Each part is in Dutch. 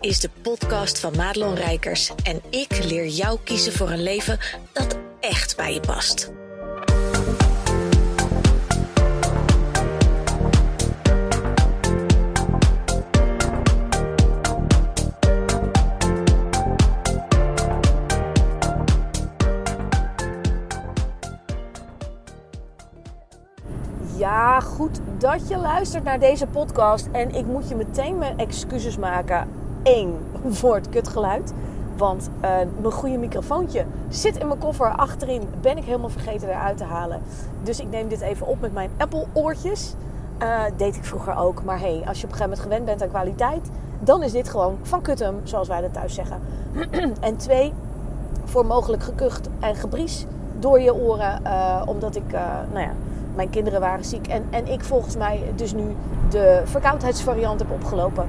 is de podcast van Madelon Rijkers en ik leer jou kiezen voor een leven dat echt bij je past. Ja, goed dat je luistert naar deze podcast. En ik moet je meteen mijn excuses maken. Eén, voor het kutgeluid. Want uh, mijn goede microfoontje zit in mijn koffer achterin. Ben ik helemaal vergeten eruit te halen. Dus ik neem dit even op met mijn Apple oortjes. Uh, deed ik vroeger ook. Maar hey, als je op een gegeven moment gewend bent aan kwaliteit... dan is dit gewoon van kutum, zoals wij dat thuis zeggen. en twee, voor mogelijk gekucht en gebries door je oren. Uh, omdat ik, nou ja mijn kinderen waren ziek. En, en ik volgens mij dus nu de verkoudheidsvariant heb opgelopen.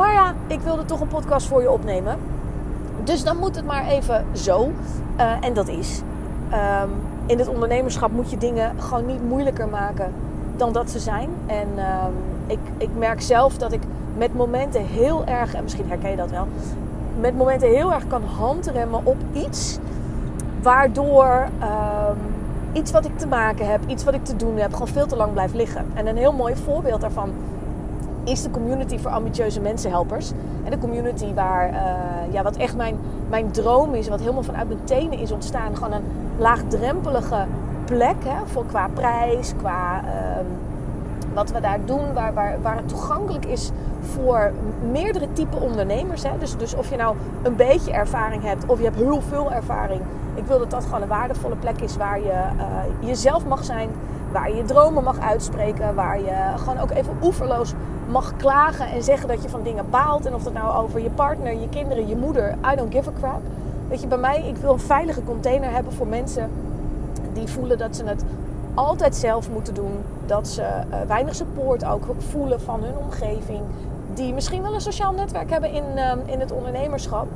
Maar ja, ik wilde toch een podcast voor je opnemen. Dus dan moet het maar even zo. Uh, en dat is. Um, in het ondernemerschap moet je dingen gewoon niet moeilijker maken dan dat ze zijn. En um, ik, ik merk zelf dat ik met momenten heel erg, en misschien herken je dat wel, met momenten heel erg kan handremmen op iets. Waardoor um, iets wat ik te maken heb, iets wat ik te doen heb, gewoon veel te lang blijft liggen. En een heel mooi voorbeeld daarvan is de community voor ambitieuze mensenhelpers. En de community waar, uh, ja, wat echt mijn, mijn droom is, wat helemaal vanuit mijn tenen is ontstaan. Gewoon een laagdrempelige plek hè, voor, qua prijs, qua uh, wat we daar doen, waar, waar, waar het toegankelijk is voor meerdere type ondernemers. Hè. Dus, dus of je nou een beetje ervaring hebt of je hebt heel veel ervaring. Ik wil dat dat gewoon een waardevolle plek is waar je uh, jezelf mag zijn. Waar je je dromen mag uitspreken. Waar je gewoon ook even oeverloos mag klagen en zeggen dat je van dingen baalt. En of dat nou over je partner, je kinderen, je moeder. I don't give a crap. Weet je, bij mij, ik wil een veilige container hebben voor mensen die voelen dat ze het altijd zelf moeten doen. Dat ze uh, weinig support ook voelen van hun omgeving. Die misschien wel een sociaal netwerk hebben in, uh, in het ondernemerschap.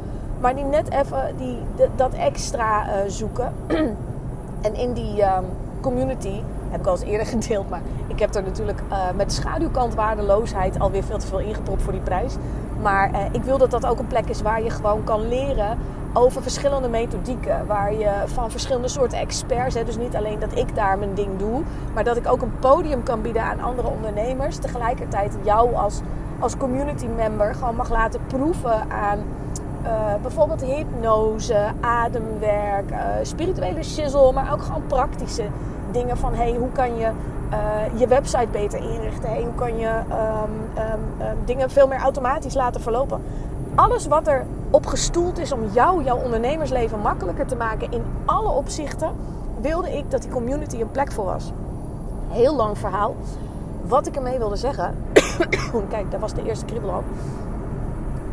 Maar die net even die, dat extra uh, zoeken. en in die um, community, heb ik al eens eerder gedeeld, maar ik heb er natuurlijk uh, met schaduwkant waardeloosheid alweer veel te veel ingepropt voor die prijs. Maar uh, ik wil dat dat ook een plek is waar je gewoon kan leren over verschillende methodieken. Waar je van verschillende soorten experts, hè, dus niet alleen dat ik daar mijn ding doe, maar dat ik ook een podium kan bieden aan andere ondernemers. Tegelijkertijd jou als, als community member gewoon mag laten proeven aan uh, bijvoorbeeld hypnose, ademwerk, uh, spirituele shizzle, maar ook gewoon praktische dingen van hey, hoe kan je uh, je website beter inrichten? Hey, hoe kan je um, um, um, dingen veel meer automatisch laten verlopen? Alles wat er op gestoeld is om jou, jouw ondernemersleven makkelijker te maken in alle opzichten, wilde ik dat die community een plek voor was. Heel lang verhaal. Wat ik ermee wilde zeggen, kijk, daar was de eerste kriebel al.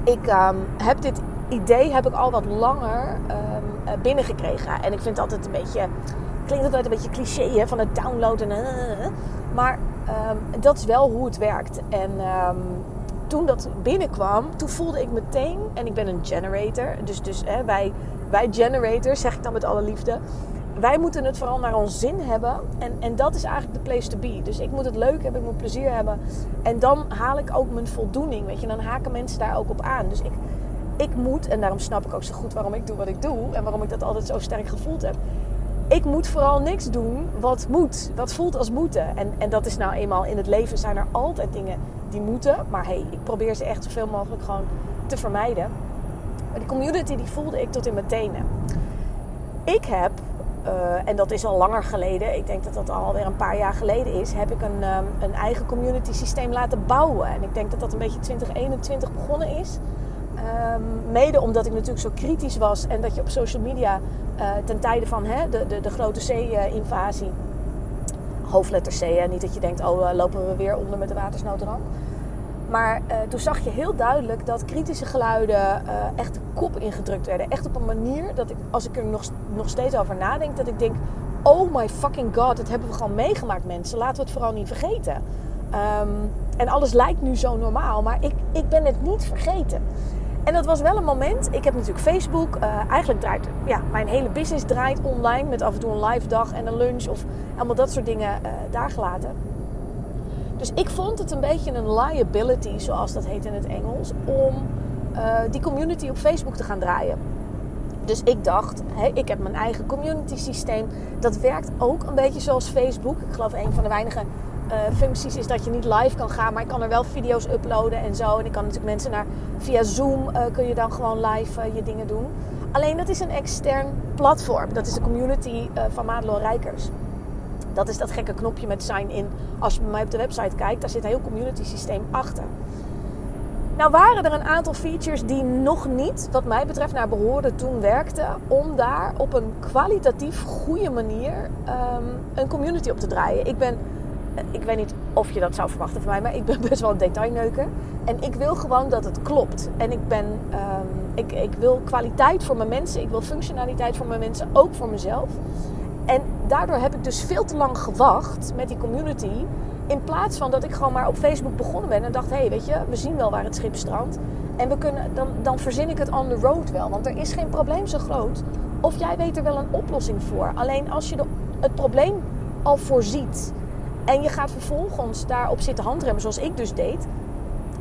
Ik heb dit idee heb ik al wat langer um, binnengekregen. En ik vind het altijd een beetje. Klinkt altijd een beetje cliché hè, van het downloaden. Maar um, dat is wel hoe het werkt. En um, toen dat binnenkwam, toen voelde ik meteen. En ik ben een generator. Dus, dus hè, wij, wij generators, zeg ik dan met alle liefde. Wij moeten het vooral naar ons zin hebben. En, en dat is eigenlijk de place to be. Dus ik moet het leuk hebben, ik moet plezier hebben. En dan haal ik ook mijn voldoening. Weet je, dan haken mensen daar ook op aan. Dus ik, ik moet, en daarom snap ik ook zo goed waarom ik doe wat ik doe en waarom ik dat altijd zo sterk gevoeld heb. Ik moet vooral niks doen wat moet, wat voelt als moeten. En, en dat is nou eenmaal in het leven zijn er altijd dingen die moeten. Maar hey, ik probeer ze echt zoveel mogelijk gewoon te vermijden. Maar die community die voelde ik tot in mijn tenen. Ik heb, uh, en dat is al langer geleden, ik denk dat dat alweer een paar jaar geleden is, heb ik een, um, een eigen community systeem laten bouwen. En ik denk dat dat een beetje 2021 begonnen is. Um, mede omdat ik natuurlijk zo kritisch was en dat je op social media uh, ten tijde van hè, de, de, de grote C-invasie, hoofdletter C, hè, niet dat je denkt, oh uh, lopen we weer onder met de watersnoodramp. Maar uh, toen zag je heel duidelijk dat kritische geluiden echt de kop ingedrukt werden. Echt op een manier dat ik, als ik er nog, nog steeds over nadenk, dat ik denk, oh my fucking god, dat hebben we gewoon meegemaakt mensen. Laten we het vooral niet vergeten. Um, en alles lijkt nu zo normaal, maar ik, ik ben het niet vergeten. En dat was wel een moment. Ik heb natuurlijk Facebook. Uh, eigenlijk draait ja, mijn hele business draait online. Met af en toe een live dag en een lunch. Of allemaal dat soort dingen uh, daar gelaten. Dus ik vond het een beetje een liability, zoals dat heet in het Engels. Om eh, die community op Facebook te gaan draaien. Dus ik dacht, ik heb mijn eigen community systeem. Dat werkt ook een beetje zoals Facebook. Ik geloof een van de weinige functies is dat je niet live kan gaan, maar ik kan er wel video's uploaden en zo. En ik kan natuurlijk mensen naar via Zoom uh, kun je dan gewoon live uh, je dingen doen. Alleen dat is een extern platform. Dat is de community van Madelon Rijkers. Dat is dat gekke knopje met sign in. Als je bij mij op de website kijkt, daar zit een heel community systeem achter. Nou waren er een aantal features die nog niet, wat mij betreft, naar behoren toen werkten. Om daar op een kwalitatief goede manier um, een community op te draaien. Ik ben, ik weet niet of je dat zou verwachten van mij, maar ik ben best wel een detailneuker. En ik wil gewoon dat het klopt. En ik ben, um, ik, ik wil kwaliteit voor mijn mensen. Ik wil functionaliteit voor mijn mensen, ook voor mezelf. En daardoor heb ik dus veel te lang gewacht met die community in plaats van dat ik gewoon maar op Facebook begonnen ben en dacht: hé, hey, weet je, we zien wel waar het schip strandt. En we kunnen, dan, dan verzin ik het on the road wel. Want er is geen probleem zo groot. Of jij weet er wel een oplossing voor. Alleen als je de, het probleem al voorziet. En je gaat vervolgens daarop zitten handremmen, zoals ik dus deed.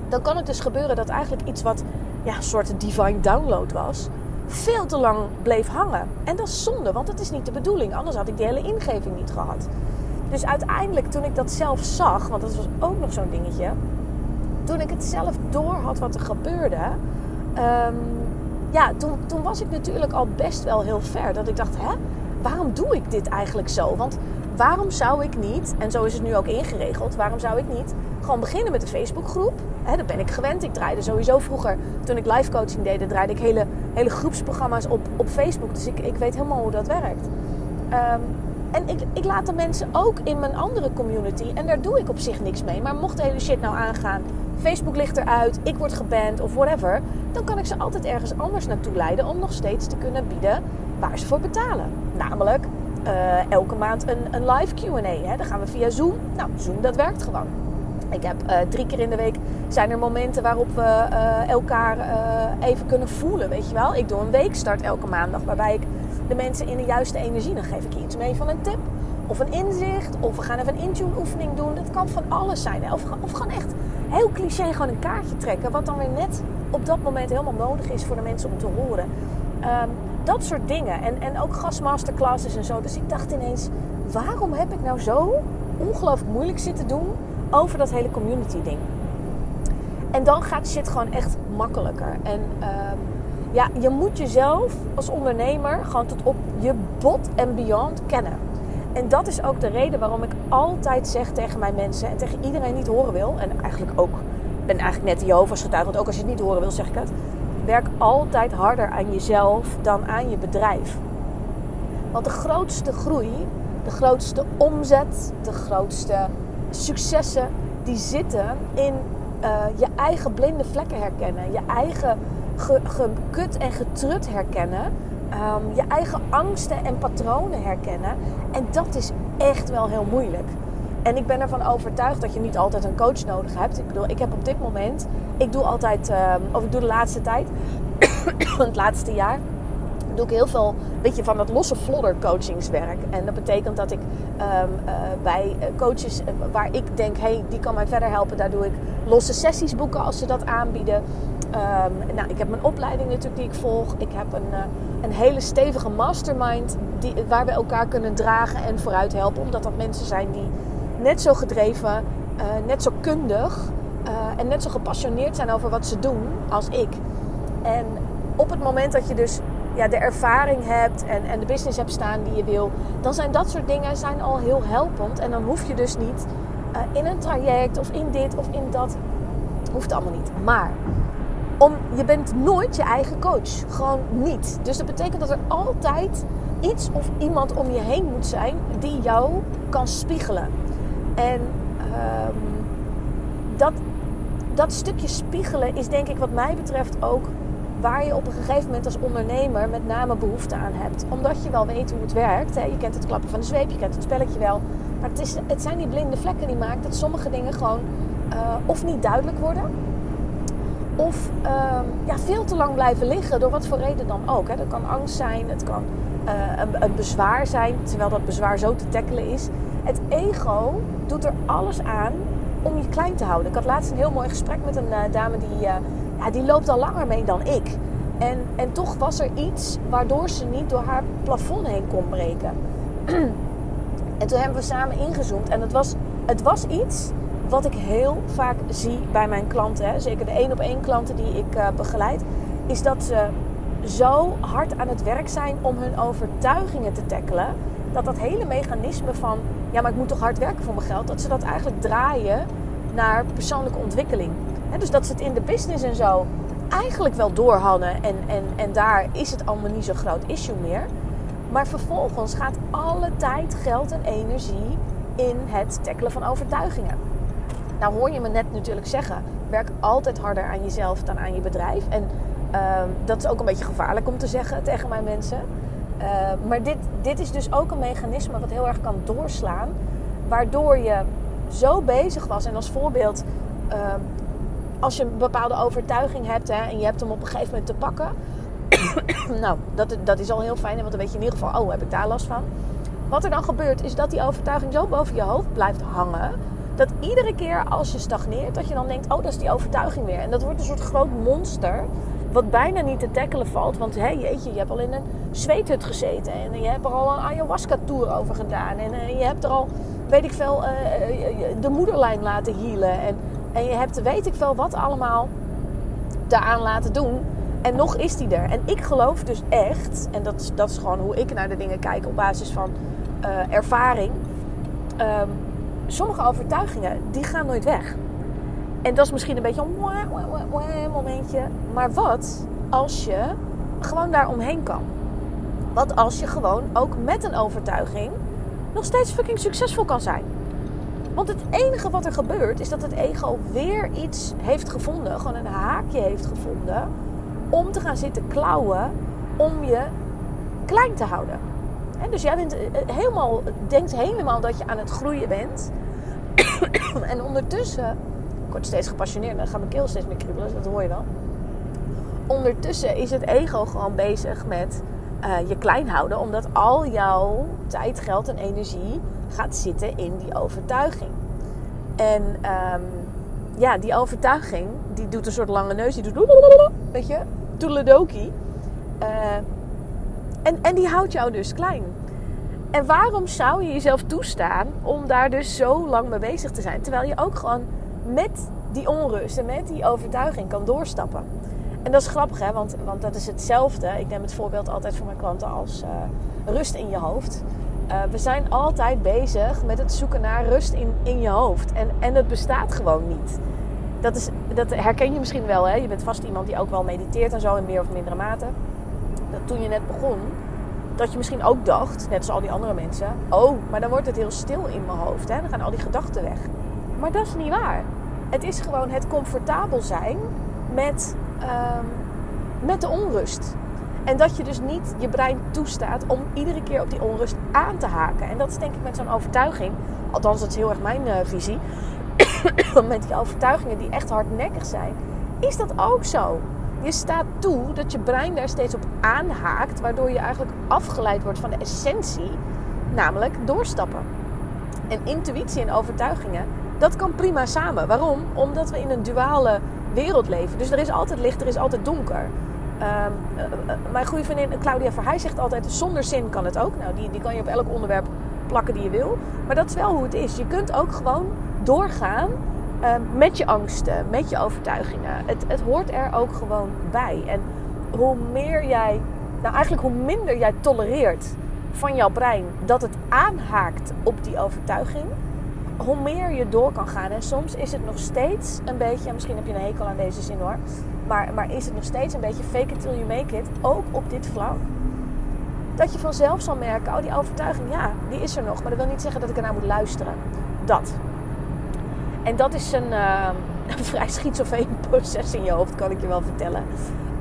Dan kan het dus gebeuren dat eigenlijk iets wat ja, een soort divine download was. Veel te lang bleef hangen. En dat is zonde, want dat is niet de bedoeling. Anders had ik die hele ingeving niet gehad. Dus uiteindelijk, toen ik dat zelf zag, want dat was ook nog zo'n dingetje. Toen ik het zelf door had wat er gebeurde. Um, ja, toen, toen was ik natuurlijk al best wel heel ver. Dat ik dacht, hè, waarom doe ik dit eigenlijk zo? Want waarom zou ik niet, en zo is het nu ook ingeregeld, waarom zou ik niet gewoon beginnen met een Facebookgroep? Hè, dat ben ik gewend. Ik draaide sowieso vroeger, toen ik live coaching deed, draaide ik hele, hele groepsprogramma's op, op Facebook. Dus ik, ik weet helemaal hoe dat werkt. Um, en ik, ik laat de mensen ook in mijn andere community. En daar doe ik op zich niks mee. Maar mocht de hele shit nou aangaan, Facebook ligt eruit, ik word geband of whatever. Dan kan ik ze altijd ergens anders naartoe leiden om nog steeds te kunnen bieden waar ze voor betalen. Namelijk uh, elke maand een, een live QA. Dan gaan we via Zoom. Nou, Zoom dat werkt gewoon. Ik heb uh, drie keer in de week zijn er momenten waarop we uh, elkaar even kunnen voelen. Weet je wel? Ik doe een weekstart elke maandag waarbij ik de mensen in de juiste energie. Dan geef ik iets mee van een tip of een inzicht. Of we gaan even een intune oefening doen. Dat kan van alles zijn. Of, of gewoon echt heel cliché gewoon een kaartje trekken. Wat dan weer net op dat moment helemaal nodig is voor de mensen om te horen. Um, dat soort dingen. En, en ook gastmasterclasses en zo. Dus ik dacht ineens, waarom heb ik nou zo ongelooflijk moeilijk zitten doen over dat hele community ding? En dan gaat shit gewoon echt makkelijker. En um, ja, je moet jezelf als ondernemer gewoon tot op je bot en beyond kennen. En dat is ook de reden waarom ik altijd zeg tegen mijn mensen en tegen iedereen die het horen wil. En eigenlijk ook, ben eigenlijk net Jehovah's getuige, want ook als je het niet horen wil, zeg ik het. Werk altijd harder aan jezelf dan aan je bedrijf. Want de grootste groei, de grootste omzet, de grootste successen, die zitten in uh, je eigen blinde vlekken herkennen. Je eigen gekut en getrut herkennen. Um, je eigen angsten en patronen herkennen. En dat is echt wel heel moeilijk. En ik ben ervan overtuigd dat je niet altijd een coach nodig hebt. Ik bedoel, ik heb op dit moment, ik doe altijd, um, of ik doe de laatste tijd, het laatste jaar, doe ik heel veel beetje van dat losse vlodder coachingswerk. En dat betekent dat ik um, uh, bij coaches waar ik denk, hé, hey, die kan mij verder helpen, daar doe ik losse sessies boeken als ze dat aanbieden. Um, nou, ik heb mijn opleiding natuurlijk die ik volg. Ik heb een, een hele stevige mastermind die, waar we elkaar kunnen dragen en vooruit helpen. Omdat dat mensen zijn die net zo gedreven, uh, net zo kundig uh, en net zo gepassioneerd zijn over wat ze doen als ik. En op het moment dat je dus ja, de ervaring hebt en, en de business hebt staan die je wil, dan zijn dat soort dingen zijn al heel helpend. En dan hoef je dus niet in een traject of in dit of in dat. Hoeft allemaal niet. Maar om, je bent nooit je eigen coach. Gewoon niet. Dus dat betekent dat er altijd iets of iemand om je heen moet zijn die jou kan spiegelen. En um, dat, dat stukje spiegelen is denk ik wat mij betreft ook waar je op een gegeven moment als ondernemer met name behoefte aan hebt. Omdat je wel weet hoe het werkt. Hè? Je kent het klappen van de zweep, je kent het spelletje wel. Maar het, is, het zijn die blinde vlekken die maken dat sommige dingen gewoon uh, of niet duidelijk worden of uh, ja, veel te lang blijven liggen, door wat voor reden dan ook. Hè. Dat kan angst zijn, het kan uh, een, een, bezwaar zijn, terwijl dat bezwaar zo te tackelen is. Het ego doet er alles aan om je klein te houden. Ik had laatst een heel mooi gesprek met een uh, dame die, uh, ja, die loopt al langer mee dan ik. En, en toch was er iets waardoor ze niet door haar plafond heen kon breken. en toen hebben we samen ingezoomd. En het was, het was iets wat ik heel vaak zie bij mijn klanten. Hè. Zeker de één op één klanten die ik uh, begeleid. Is dat ze zo hard aan het werk zijn om hun overtuigingen te tackelen. Dat dat hele mechanisme van, ja maar ik moet toch hard werken voor mijn geld. Dat ze dat eigenlijk draaien naar persoonlijke ontwikkeling. dus dat ze het in de business en zo eigenlijk wel door hadden. En, en, en daar is het allemaal niet zo'n groot issue meer. Maar vervolgens gaat alle tijd, geld en energie in het tackelen van overtuigingen. Nou hoor je me net natuurlijk zeggen, werk altijd harder aan jezelf dan aan je bedrijf. En uh, dat is ook een beetje gevaarlijk om te zeggen tegen mijn mensen. Uh, maar dit, dit is dus ook een mechanisme wat heel erg kan doorslaan. Waardoor je zo bezig was. En als voorbeeld, uh, als je een bepaalde overtuiging hebt hè, en je hebt hem op een gegeven moment te pakken. nou, dat, dat is al heel fijn, want dan weet je in ieder geval, oh, heb ik daar last van. Wat er dan gebeurt, is dat die overtuiging zo boven je hoofd blijft hangen. Dat iedere keer als je stagneert, dat je dan denkt, oh, dat is die overtuiging weer. En dat wordt een soort groot monster wat bijna niet te tackelen valt. Want hé, jeetje, je hebt al in een zweethut gezeten. En je hebt er al een ayahuasca-tour over gedaan. En uh, je hebt er al, weet ik veel, uh, de moederlijn laten healen. En, en je hebt, weet ik veel, wat allemaal daaraan laten doen. En nog is die er. En ik geloof dus echt, en dat, dat is gewoon hoe ik naar de dingen kijk op basis van ervaring. Um, sommige overtuigingen, die gaan nooit weg. En dat is misschien een beetje een momentje. Maar wat als je gewoon daar omheen kan? Wat als je gewoon ook met een overtuiging nog steeds fucking succesvol kan zijn? Want het enige wat er gebeurt is dat het ego weer iets heeft gevonden, gewoon een haakje heeft gevonden, om te gaan zitten klauwen om je klein te houden. dus jij bent eh, helemaal, denkt helemaal dat je aan het groeien bent. en ondertussen ik word steeds gepassioneerd. Dan gaat mijn keel steeds meer kriebelen. Dat hoor je wel. Ondertussen is het ego gewoon bezig met uh, je klein houden. Omdat al jouw tijd, geld en energie gaat zitten in die overtuiging. En um, ja, die overtuiging, die doet een soort lange neus. Die doet, weet je, toedeledoki. Uh, en, en die houdt jou dus klein. En waarom zou je jezelf toestaan om daar dus zo lang mee bezig te zijn? Terwijl je ook gewoon met die onrust en met die overtuiging kan doorstappen. En dat is grappig, hè? Want, want dat is hetzelfde. Ik neem het voorbeeld altijd voor mijn klanten als uh, rust in je hoofd. Uh, we zijn altijd bezig met het zoeken naar rust in, in je hoofd. En, en het bestaat gewoon niet. Dat, is, dat herken je misschien wel. Hè? Je bent vast iemand die ook wel mediteert en zo in meer of mindere mate. Dat toen je net begon, dat je misschien ook dacht, net als al die andere mensen... Oh, maar dan wordt het heel stil in mijn hoofd. Hè? Dan gaan al die gedachten weg. Maar dat is niet waar. Het is gewoon het comfortabel zijn met, um, met de onrust. En dat je dus niet je brein toestaat om iedere keer op die onrust aan te haken. En dat is denk ik met zo'n overtuiging, althans dat is heel erg mijn uh, visie, met die overtuigingen die echt hardnekkig zijn, is dat ook zo. Je staat toe dat je brein daar steeds op aanhaakt, waardoor je eigenlijk afgeleid wordt van de essentie, namelijk doorstappen. En intuïtie en overtuigingen dat kan prima samen. Waarom? Omdat we in een duale wereld leven. Dus er is altijd licht, er is altijd donker. Um, mijn goede vriendin Claudia Verheij zegt altijd: zonder zin kan het ook. Nou, die, die kan je op elk onderwerp plakken die je wil. Maar dat is wel hoe het is. Je kunt ook gewoon doorgaan uh, met je angsten, met je overtuigingen. Het, het hoort er ook gewoon bij. En hoe meer jij, nou eigenlijk hoe minder jij tolereert van jouw brein dat het aanhaakt op die overtuiging hoe meer je door kan gaan. En soms is het nog steeds een beetje, misschien heb je een hekel aan deze zin hoor, maar, maar is het nog steeds een beetje fake it till you make it, ook op dit vlak. Dat je vanzelf zal merken, oh die overtuiging, ja, die is er nog. Maar dat wil niet zeggen dat ik ernaar moet luisteren. Dat. En dat is een, uh, een vrij schizofreen proces in je hoofd, kan ik je wel vertellen.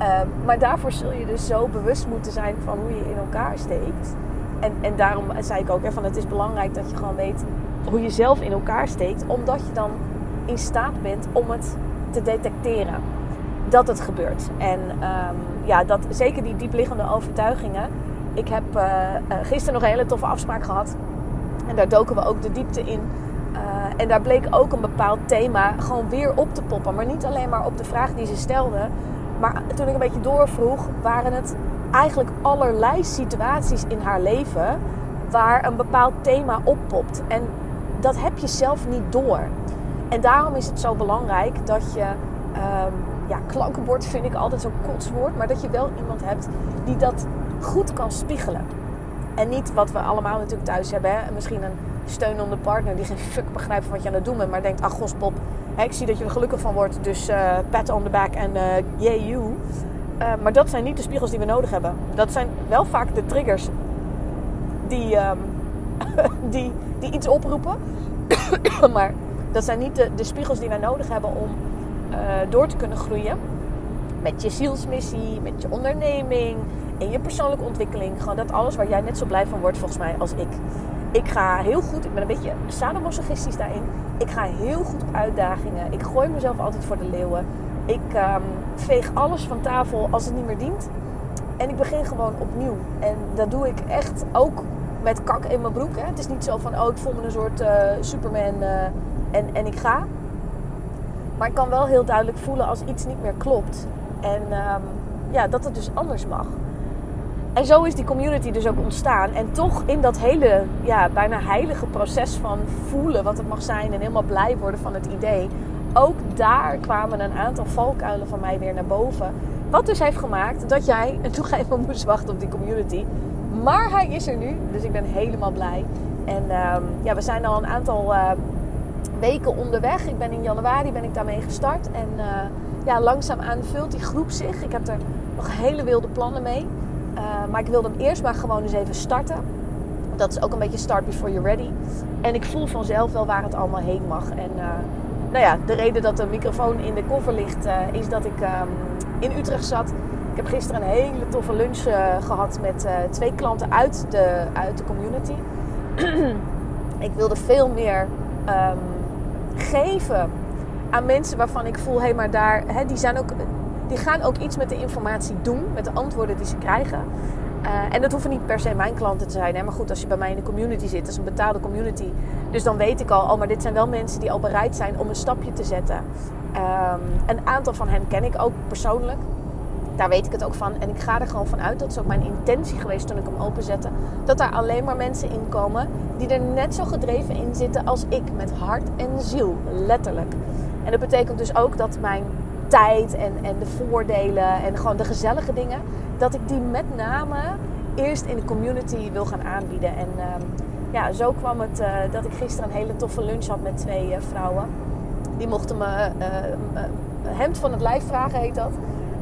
Uh, maar daarvoor zul je dus zo bewust moeten zijn van hoe je in elkaar steekt. En, en daarom zei ik ook, van het is belangrijk dat je gewoon weet hoe je zelf in elkaar steekt, omdat je dan in staat bent om het te detecteren dat het gebeurt. En um, ja, dat, zeker die diepliggende overtuigingen. Ik heb uh, gisteren nog een hele toffe afspraak gehad. En daar doken we ook de diepte in. Uh, en daar bleek ook een bepaald thema gewoon weer op te poppen. Maar niet alleen maar op de vraag die ze stelde. Maar toen ik een beetje doorvroeg, waren het eigenlijk allerlei situaties in haar leven waar een bepaald thema oppopt. En dat heb je zelf niet door. En daarom is het zo belangrijk dat je, um, ja, klankenbord vind ik altijd zo'n kotswoord, maar dat je wel iemand hebt die dat goed kan spiegelen. En niet wat we allemaal natuurlijk thuis hebben. Hè? Misschien een steunende partner die geen fuck begrijpt van wat je aan het doen bent, maar denkt: ach, gospop, ik zie dat je er gelukkig van wordt, dus uh, pat on the back en uh, you. Uh, maar dat zijn niet de spiegels die we nodig hebben. Dat zijn wel vaak de triggers die, um, die, die iets oproepen. maar dat zijn niet de, de, spiegels die wij nodig hebben om uh, door te kunnen groeien. Met je zielsmissie, met je onderneming, in je persoonlijke ontwikkeling. Gewoon dat alles waar jij net zo blij van wordt volgens mij als ik. Ik ga heel goed, ik ben een beetje sadomasochistisch daarin. Ik ga heel goed op uitdagingen. Ik gooi mezelf altijd voor de leeuwen. Ik um, veeg alles van tafel als het niet meer dient. En ik begin gewoon opnieuw. En dat doe ik echt ook met kak in mijn broek. Hè. Het is niet zo van, oh, ik voel me een soort uh, Superman uh, en, en ik ga. Maar ik kan wel heel duidelijk voelen als iets niet meer klopt. En um, ja, dat het dus anders mag. En zo is die community dus ook ontstaan. En toch in dat hele, ja, bijna heilige proces van voelen wat het mag zijn en helemaal blij worden van het idee. Ook daar kwamen een aantal valkuilen van mij weer naar boven. Wat dus heeft gemaakt dat jij, en toen even moest wachten op die community. Maar hij is er nu, dus ik ben helemaal blij. En um, ja, we zijn al een aantal uh, weken onderweg. Ik ben in januari ben ik daarmee gestart. En uh, ja, langzaamaan vult die groep zich. Ik heb er nog hele wilde plannen mee. Uh, maar ik wilde hem eerst maar gewoon eens even starten. Dat is ook een beetje start before you're ready. En ik voel vanzelf wel waar het allemaal heen mag. En nou ja, de reden dat de microfoon in de koffer ligt, is dat ik um, in Utrecht zat ik heb gisteren een hele toffe lunch uh, gehad met uh, twee klanten uit de, uit de community. ik wilde veel meer um, geven aan mensen waarvan ik voel, hé, maar daar, hè, die, zijn ook, die gaan ook iets met de informatie doen, met de antwoorden die ze krijgen. Uh, en dat hoeven niet per se mijn klanten te zijn. Hè? Maar goed, als je bij mij in de community zit, dat is een betaalde community. Dus dan weet ik al, oh, maar dit zijn wel mensen die al bereid zijn om een stapje te zetten. Um, een aantal van hen ken ik ook persoonlijk daar weet ik het ook van. En ik ga er gewoon van uit, dat is ook mijn intentie geweest toen ik hem openzette. Dat daar alleen maar mensen in komen die er net zo gedreven in zitten als ik. Met hart en ziel, letterlijk. En dat betekent dus ook dat mijn tijd en, en de voordelen en gewoon de gezellige dingen, dat ik die met name eerst in de community wil gaan aanbieden. En uh, ja, zo kwam het uh, dat ik gisteren een hele toffe lunch had met twee uh, vrouwen. Die mochten me uh, hemd van het lijf vragen, heet dat.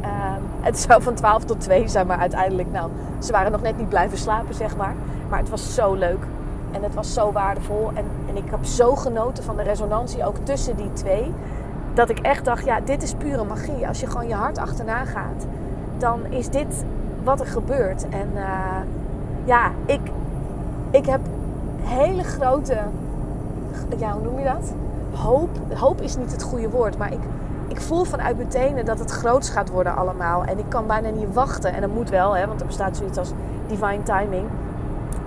Um, het zou van 12 tot 2 zijn, maar uiteindelijk, nou, ze waren nog net niet blijven slapen, zeg maar. Maar het was zo leuk en het was zo waardevol. En, en ik heb zo genoten van de resonantie ook tussen die twee. Dat ik echt dacht, ja, dit is pure magie. Als je gewoon je hart achterna gaat, dan is dit wat er gebeurt. En uh, ja, ik, ik heb hele grote, ja, hoe noem je dat? Hoop. Hoop is niet het goede woord, maar ik ik voel vanuit mijn tenen dat het groots gaat worden allemaal. En ik kan bijna niet wachten. En dat moet wel, hè, want er bestaat zoiets als divine timing.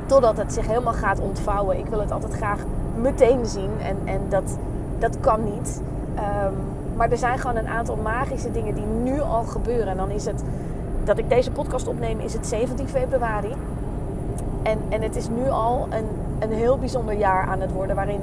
Totdat het zich helemaal gaat ontvouwen. Ik wil het altijd graag meteen zien. En, en dat, dat kan niet. Um, maar er zijn gewoon een aantal magische dingen die nu al gebeuren. En dan is het dat ik deze podcast opneem, is het 17 februari. En, en het is nu al een, een heel bijzonder jaar aan het worden. Waarin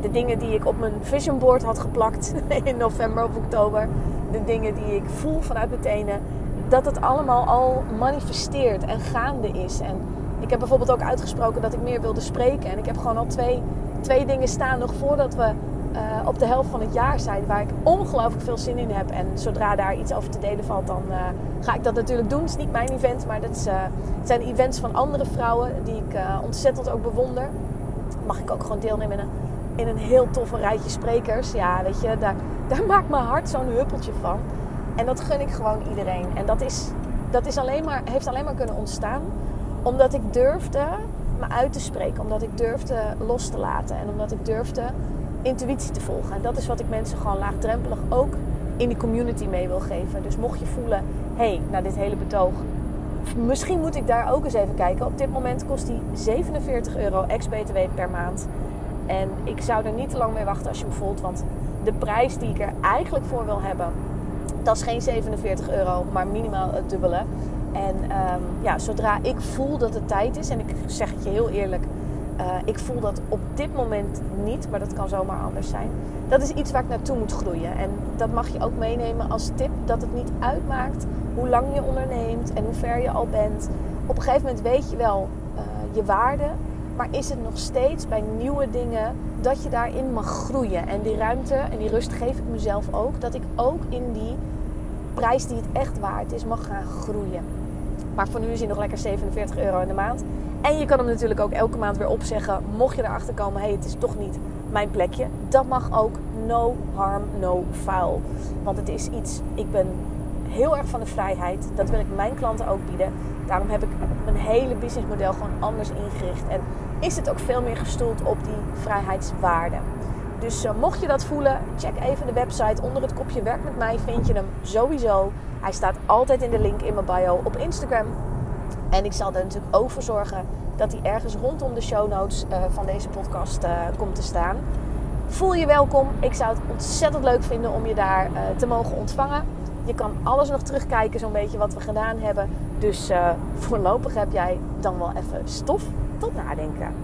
de dingen die ik op mijn vision board had geplakt in november of oktober. De dingen die ik voel vanuit mijn tenen. Dat het allemaal al manifesteert en gaande is. En ik heb bijvoorbeeld ook uitgesproken dat ik meer wilde spreken. En ik heb gewoon al twee, twee dingen staan nog voordat we uh, op de helft van het jaar zijn. Waar ik ongelooflijk veel zin in heb. En zodra daar iets over te delen valt, dan uh, ga ik dat natuurlijk doen. Het is niet mijn event, maar dat is, het zijn events van andere vrouwen die ik ontzettend ook bewonder. Mag ik ook gewoon deelnemen in een heel toffe rijtje sprekers. Ja, weet je, daar, daar maakt mijn hart zo'n huppeltje van. En dat gun ik gewoon iedereen. En dat, is, dat is alleen maar, heeft alleen maar kunnen ontstaan omdat ik durfde me uit te spreken. Omdat ik durfde los te laten. En omdat ik durfde intuïtie te volgen. En dat is wat ik mensen gewoon laagdrempelig ook in die community mee wil geven. Dus mocht je voelen, hé, hey, na dit hele betoog... Misschien moet ik daar ook eens even kijken. Op dit moment kost die 47 euro ex-BTW per maand. En ik zou er niet te lang mee wachten als je me voelt. Want de prijs die ik er eigenlijk voor wil hebben, dat is geen 47 euro, maar minimaal het dubbele. En ehm, ja, zodra ik voel dat het tijd is, en ik zeg het je heel eerlijk, uh, ik voel dat op dit moment niet, maar dat kan zomaar anders zijn. Dat is iets waar ik naartoe moet groeien. En dat mag je ook meenemen als tip, dat het niet uitmaakt hoe lang je onderneemt en hoe ver je al bent. Op een gegeven moment weet je wel uh, je waarde, maar is het nog steeds bij nieuwe dingen dat je daarin mag groeien. En die ruimte en die rust geef ik mezelf ook, dat ik ook in die prijs die het echt waard is, mag gaan groeien. Maar voor nu is hij nog lekker 47 euro in de maand. En je kan hem natuurlijk ook elke maand weer opzeggen. Mocht je erachter komen, hé, hey, het is toch niet mijn plekje. Dat mag ook. No harm, no foul. Want het is iets, ik ben heel erg van de vrijheid. Dat wil ik mijn klanten ook bieden. Daarom heb ik mijn hele businessmodel gewoon anders ingericht. En is het ook veel meer gestoeld op die vrijheidswaarde. Dus uh, mocht je dat voelen, check even de website. Onder het kopje werk met mij vind je hem sowieso. Hij staat altijd in de link in mijn bio op Instagram. En ik zal er natuurlijk ook voor zorgen dat hij ergens rondom de show notes uh, van deze podcast uh, komt te staan. Voel je welkom. Ik zou het ontzettend leuk vinden om je daar te mogen ontvangen. Je kan alles nog terugkijken, zo'n beetje wat we gedaan hebben. Dus voorlopig heb jij dan wel even stof tot nadenken.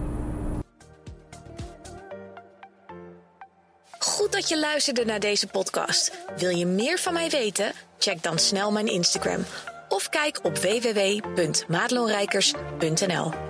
Goed dat je luisterde naar deze podcast. Wil je meer van mij weten? Check dan snel mijn Instagram of kijk op www.maatloonrijkers.nl.